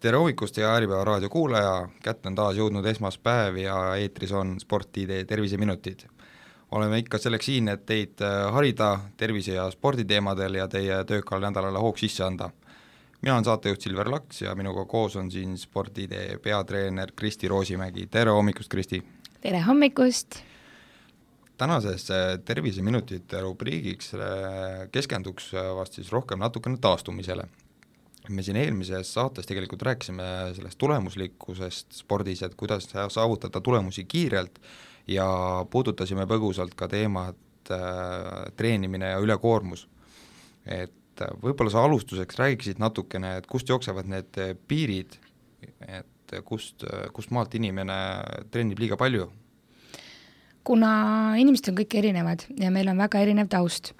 tere hommikust, hea Äripäeva raadio kuulaja, kätte on taas jõudnud esmaspäev ja eetris on Sport-ID terviseminutid. oleme ikka selleks siin, et teid äh, harida tervise- ja sporditeemadel ja teie töökal nädalale hoog sisse anda. mina olen saatejuht Silver Laks ja minuga koos on siin Sport-ID peatreener Kristi Roosimägi, tere hommikust, Kristi! tere hommikust! tänases äh, terviseminutite rubriigiks äh, keskenduks vast siis rohkem natukene taastumisele me siin eelmises saates tegelikult rääkisime sellest tulemuslikkusest spordis, et kuidas saavutada tulemusi kiirelt ja puudutasime põgusalt ka teemat äh, treenimine ja ülekoormus. et äh, võib-olla sa alustuseks räägiksid natukene, et kust jooksevad need piirid, et kust, kust maalt inimene trennib liiga palju? kuna inimesed on kõik erinevad ja meil on väga erinev taust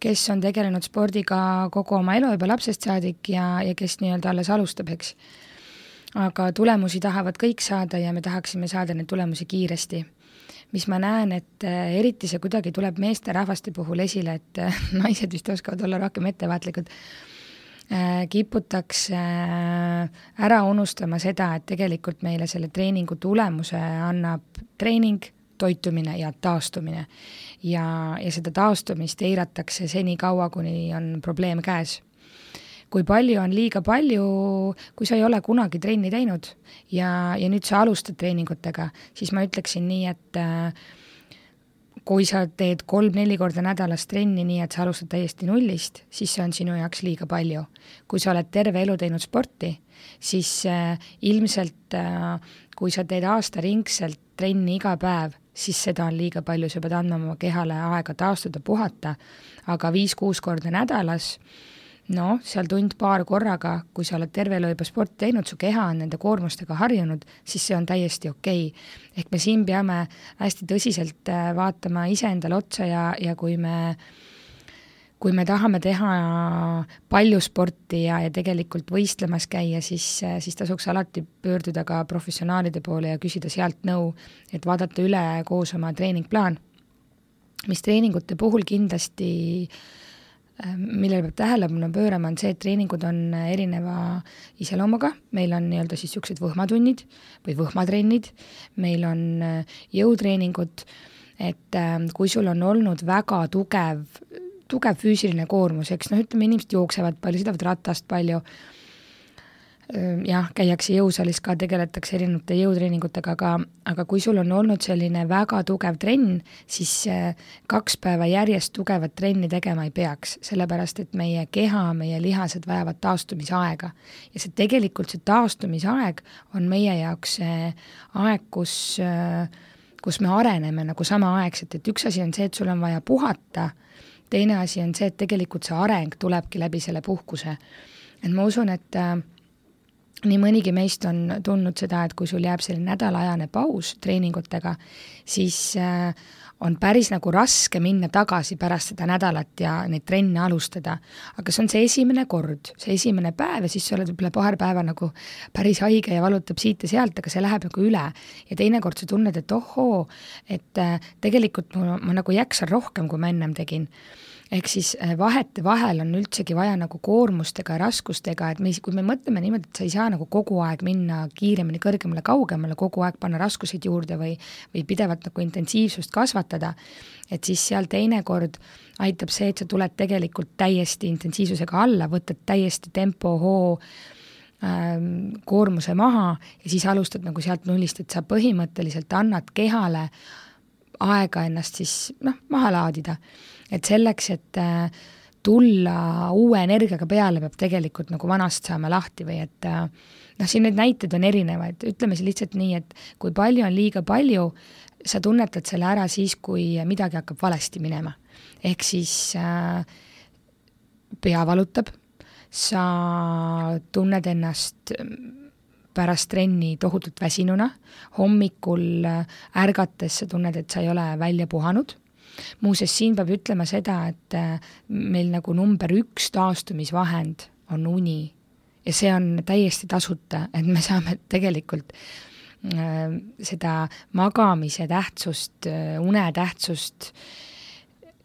kes on tegelenud spordiga kogu oma elu juba lapsest saadik ja, ja kes nii-öelda alles alustab, eks. aga tulemusi tahavad kõik saada ja me tahaksime saada neid tulemusi kiiresti. mis ma näen, et äh, eriti see kuidagi tuleb meesterahvaste puhul esile, et äh, naised vist oskavad olla rohkem ettevaatlikud äh,, kiputakse ära unustama seda, et tegelikult meile selle treeningu tulemuse annab treening, toitumine ja taastumine. ja, ja seda taastumist eiratakse senikaua, kuni on probleem käes. kui palju on liiga palju, kui sa ei ole kunagi trenni teinud ja, ja nüüd sa alustad treeningutega, siis ma ütleksin nii, et äh, kui sa teed kolm-neli korda nädalas trenni, nii et sa alustad täiesti nullist, siis see on sinu jaoks liiga palju. kui sa oled terve elu teinud sporti, siis äh, ilmselt äh, kui sa teed aastaringselt trenni iga päev, siis seda on liiga palju, sa pead andma oma kehale aega taastuda, puhata, aga viis-kuus korda nädalas, noh, seal tund-paar korraga, kui sa oled terve elu juba sporti teinud, su keha on nende koormustega harjunud, siis see on täiesti okei. Okay.. ehk me siin peame hästi tõsiselt äh, vaatama iseendale otsa ja, ja kui me äh, kui me tahame teha palju sporti ja, ja tegelikult võistlemas käia, siis, siis tasuks alati pöörduda ka professionaalide poole ja küsida sealt nõu, et vaadata üle koos oma treeningplaan. mis treeningute puhul kindlasti äh, millele peab tähelepanu pöörama, on see, et treeningud on erineva iseloomuga, meil on nii-öelda siis niisugused võhmatunnid või võhmatrennid, meil on äh, jõutreeningud, et äh, kui sul on olnud väga tugev tugev füüsiline koormus, eks. Noh, ütleme inimesed jooksevad palju, sõidavad ratast palju, jah, käiakse jõusaalis ka, tegeletakse erinevate jõutreeningutega, aga, aga kui sul on olnud selline väga tugev trenn, siis kaks päeva järjest tugevat trenni tegema ei peaks, sellepärast et meie keha, meie lihased vajavad taastumisaega. ja see tegelikult, see taastumisaeg on meie jaoks see aeg, kus kus me areneme nagu samaaegselt, et üks asi on see, et sul on vaja puhata teine asi on see, et tegelikult see areng tulebki läbi selle puhkuse. et ma usun, et äh, nii mõnigi meist on tundnud seda, et kui sul jääb selline nädalaajane paus treeningutega, siis äh, on päris nagu raske minna tagasi pärast seda nädalat ja neid trenne alustada. aga see on see esimene kord, see esimene päev ja siis sa oled võib-olla paar päeva nagu päris haige ja valutab siit ja sealt, aga see läheb nagu üle. ja teinekord sa tunned, et ohoo, et äh, tegelikult ma, ma nagu jaksan rohkem, kui ma ennem tegin ehk siis äh, vahetevahel on üldsegi vaja nagu koormustega ja raskustega, et me, kui me mõtleme niimoodi, et sa ei saa nagu kogu aeg minna kiiremini, kõrgemale, kaugemale, kogu aeg panna raskuseid juurde või, või pidevalt nagu intensiivsust kasvatada, et siis seal teinekord aitab see, et sa tuled tegelikult täiesti intensiivsusega alla, võtad täiesti tempo, hoo, ähm, koormuse maha ja siis alustad nagu sealt nullist, et sa põhimõtteliselt annad kehale aega ennast siis noh, maha laadida et selleks, et äh, tulla uue energiaga peale, peab tegelikult nagu vanast saama lahti või et äh, noh, siin neid näiteid on erinevaid, ütleme siis lihtsalt nii, et kui palju on liiga palju, sa tunnetad selle ära siis, kui midagi hakkab valesti minema. ehk siis äh, pea valutab, sa tunned ennast pärast trenni tohutult väsinuna, hommikul ärgates sa tunned, et sa ei ole välja puhanud muuseas, siin peab ütlema seda, et äh, meil nagu number üks taastumisvahend on uni. Ja see on täiesti tasuta, et me saame tegelikult äh, seda magamise tähtsust, äh, une tähtsust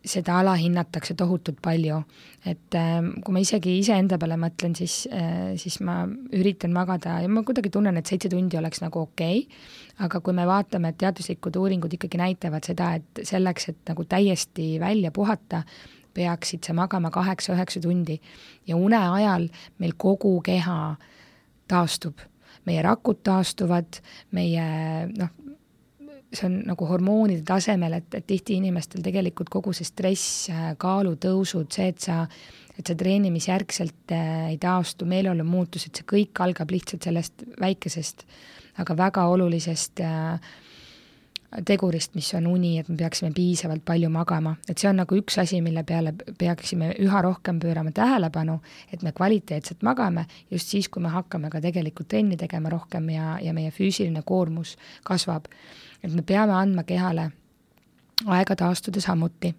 seda alahinnatakse tohutult palju. et äh, kui ma isegi iseenda peale mõtlen, siis äh,, siis ma üritan magada ja ma kuidagi tunnen, et seitse tundi oleks nagu okei. Okay,, aga kui me vaatame, et teaduslikud uuringud ikkagi näitavad seda, et selleks, et nagu täiesti välja puhata, peaksid sa magama kaheksa-üheksa tundi. Ja une ajal meil kogu keha taastub, meie rakud taastuvad, meie noh, see on nagu hormoonide tasemel, et, et tihti inimestel tegelikult kogu see stress, kaalutõusud, see, et sa, et sa treenimisjärgselt äh, ei taastu, meeleolu muutused, see kõik algab lihtsalt sellest väikesest, aga väga olulisest äh, tegurist, mis on uni, et me peaksime piisavalt palju magama, et see on nagu üks asi, mille peale peaksime üha rohkem pöörama tähelepanu, et me kvaliteetselt magame just siis, kui me hakkame ka tegelikult trenni tegema rohkem ja, ja meie füüsiline koormus kasvab et me peame andma kehale aega taastuda samuti.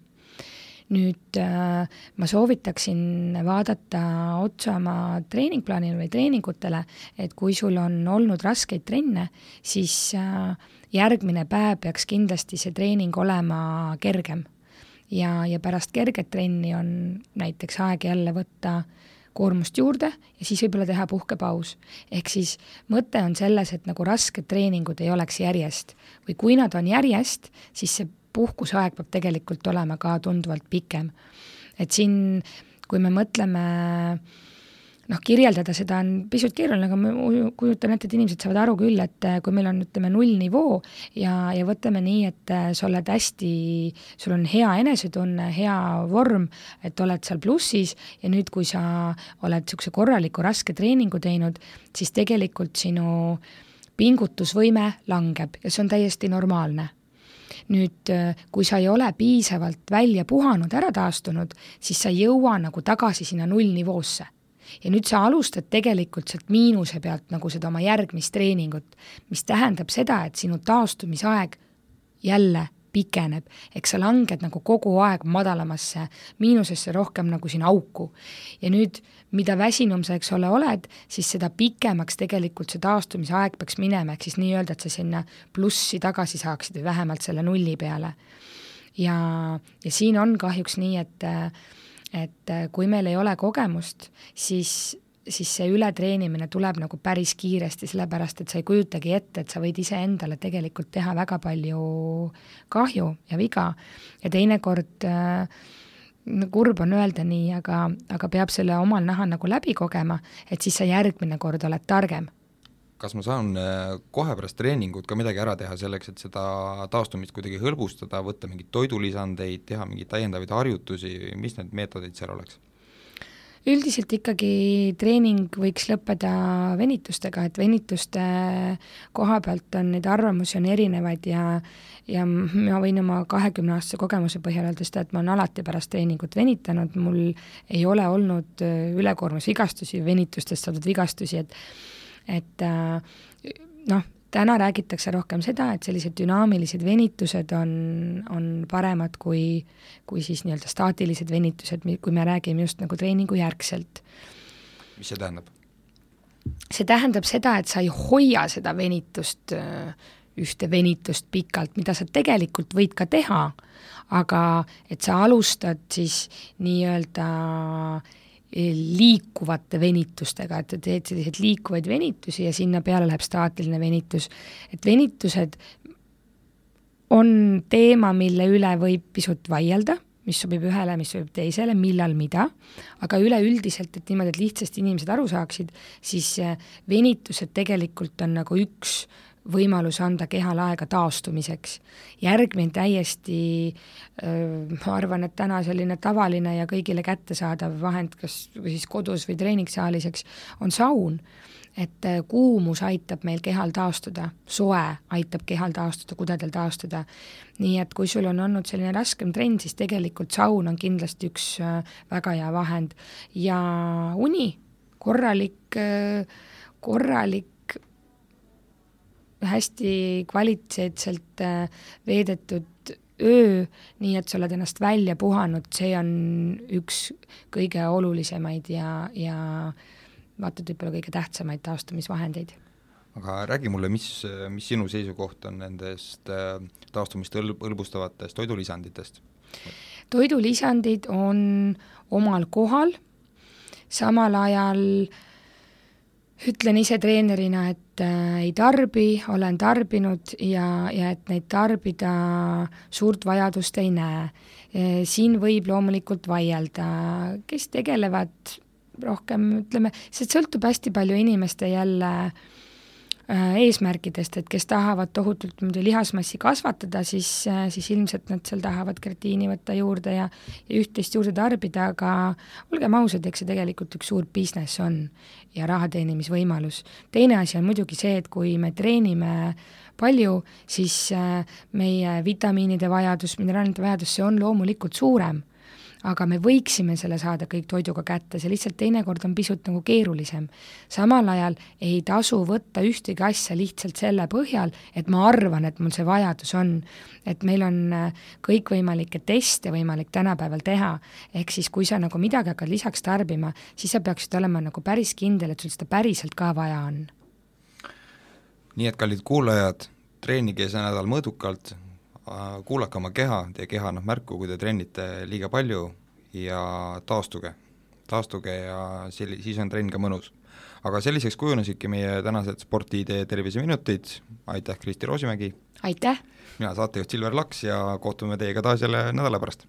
Nüüd äh, ma soovitaksin vaadata otsa oma treeningplaanile või treeningutele, et kui sul on olnud raskeid trenne, siis äh, järgmine päev peaks kindlasti see treening olema kergem. ja, ja pärast kerget trenni on näiteks aeg jälle võtta koormust juurde ja siis võib-olla teha puhkepaus. ehk siis mõte on selles, et nagu rasked treeningud ei oleks järjest või kui nad on järjest, siis see puhkuseaeg peab tegelikult olema ka tunduvalt pikem. et siin, kui me mõtleme noh, kirjeldada seda on pisut keeruline, aga ma kujutan ette, et inimesed saavad aru küll, et äh, kui meil on, ütleme, nullnivoo ja, ja võtame nii, et äh, sa oled hästi, sul on hea enesetunne, hea vorm, et oled seal plussis ja nüüd, kui sa oled niisuguse korraliku raske treeningu teinud, siis tegelikult sinu pingutusvõime langeb ja see on täiesti normaalne nüüd, äh, kui sa ei ole piisavalt välja puhanud, ära taastunud, siis sa ei jõua nagu tagasi sinna nullnivoosse. Ja nüüd sa alustad tegelikult sealt miinuse pealt nagu seda oma järgmist treeningut, mis tähendab seda, et sinu taastumisaeg jälle pikeneb, eks sa langed nagu kogu aeg madalamasse miinusesse, rohkem nagu sinna auku. ja nüüd, mida väsinum sa, eks ole, oled, siis seda pikemaks tegelikult see taastumise aeg peaks minema, ehk siis nii-öelda, et sa sinna plussi tagasi saaksid või vähemalt selle nulli peale. ja, ja siin on kahjuks nii, et et kui meil ei ole kogemust, siis siis see ületreenimine tuleb nagu päris kiiresti, sellepärast et sa ei kujutagi ette, et sa võid iseendale tegelikult teha väga palju kahju ja viga ja teinekord äh, kurb on öelda nii, aga, aga peab selle omal nahal nagu läbi kogema, et siis sa järgmine kord oled targem kas ma saan äh, kohe pärast treeningut ka midagi ära teha selleks, et seda taastumist kuidagi hõlbustada, võtta mingeid toidulisandeid, teha mingeid täiendavaid harjutusi, mis need meetodid seal oleks? Üldiselt ikkagi treening võiks lõppeda venitustega, et venituste koha pealt on neid arvamusi on erinevaid ja ja ma võin oma kahekümneaastase kogemuse põhjal öelda seda, et ma olen alati pärast treeningut venitanud, mul ei ole olnud ülekoormusvigastusi, venitustest saadud vigastusi, et et äh, noh, täna räägitakse rohkem seda, et sellised dünaamilised venitused on, on paremad kui, kui siis nii-öelda staatilised venitused, kui me räägime just nagu treeningu järgselt. mis see tähendab? see tähendab seda, et sa ei hoia seda venitust, ühte venitust pikalt, mida sa tegelikult võid ka teha, aga et sa alustad siis nii-öelda äh, liikuvate venitustega, et teed selliseid liikuvaid venitusi ja sinna peale läheb staatiline venitus. et venitused on teema, mille üle võib pisut vaielda, mis sobib ühele, mis sobib teisele, millal mida, aga üleüldiselt, et niimoodi, et lihtsasti inimesed aru saaksid, siis äh, venitused tegelikult on nagu üks võimalus anda kehale aega taastumiseks. järgmine täiesti, ma arvan, et täna selline tavaline ja kõigile kättesaadav vahend, kas siis kodus või treeningsaalis, eks, on saun. et kuumus aitab meil kehal taastuda, soe aitab kehal taastuda, kudedel taastuda. nii et kui sul on olnud selline raskem trenn, siis tegelikult saun on kindlasti üks väga hea vahend ja uni, korralik, korralik hästi kvaliteetselt äh, veedetud öö, nii et sa oled ennast välja puhanud, see on üks kõige olulisemaid ja, ja vaata, et võib-olla kõige tähtsamaid taastumisvahendeid. aga räägi mulle, mis, mis sinu seisukoht on nendest äh, taastumist hõl-, hõlbustavatest toidulisanditest? toidulisandid on omal kohal, samal ajal ütlen ise treenerina, et äh, ei tarbi, olen tarbinud ja, ja et neid tarbida suurt vajadust ei näe. siin võib loomulikult vaielda, kes tegelevad rohkem, ütleme, see sõltub hästi palju inimeste jälle Äh, eesmärkidest, et kes tahavad tohutult niimoodi lihasmassi kasvatada, siis, äh, siis ilmselt nad seal tahavad kreatiini võtta juurde ja, ja üht-teist juurde tarbida, aga olgem ausad, eks see tegelikult üks suur business on ja raha teenimisvõimalus. teine asi on muidugi see, et kui me treenime palju, siis äh, meie vitamiinide vajadus, mineraalide vajadus, see on loomulikult suurem aga me võiksime selle saada kõik toiduga kätte, see lihtsalt teinekord on pisut nagu keerulisem. samal ajal ei tasu võtta ühtegi asja lihtsalt selle põhjal, et ma arvan, et mul see vajadus on. et meil on äh, kõikvõimalikke teste võimalik tänapäeval teha, ehk siis kui sa nagu midagi hakkad lisaks tarbima, siis sa peaksid olema nagu päris kindel, et sul seda päriselt ka vaja on. nii et kallid kuulajad, treenige see nädal mõõdukalt, kuulake oma keha, teie keha annab märku, kui te trennite liiga palju ja taastuge, taastuge ja sel-, siis on trenn ka mõnus. aga selliseks kujunesidki meie tänased Spordi-idee terviseminutid, aitäh, Kristi Roosimägi! aitäh! mina, saatejuht Silver Laks ja kohtume teiega taas jälle nädala pärast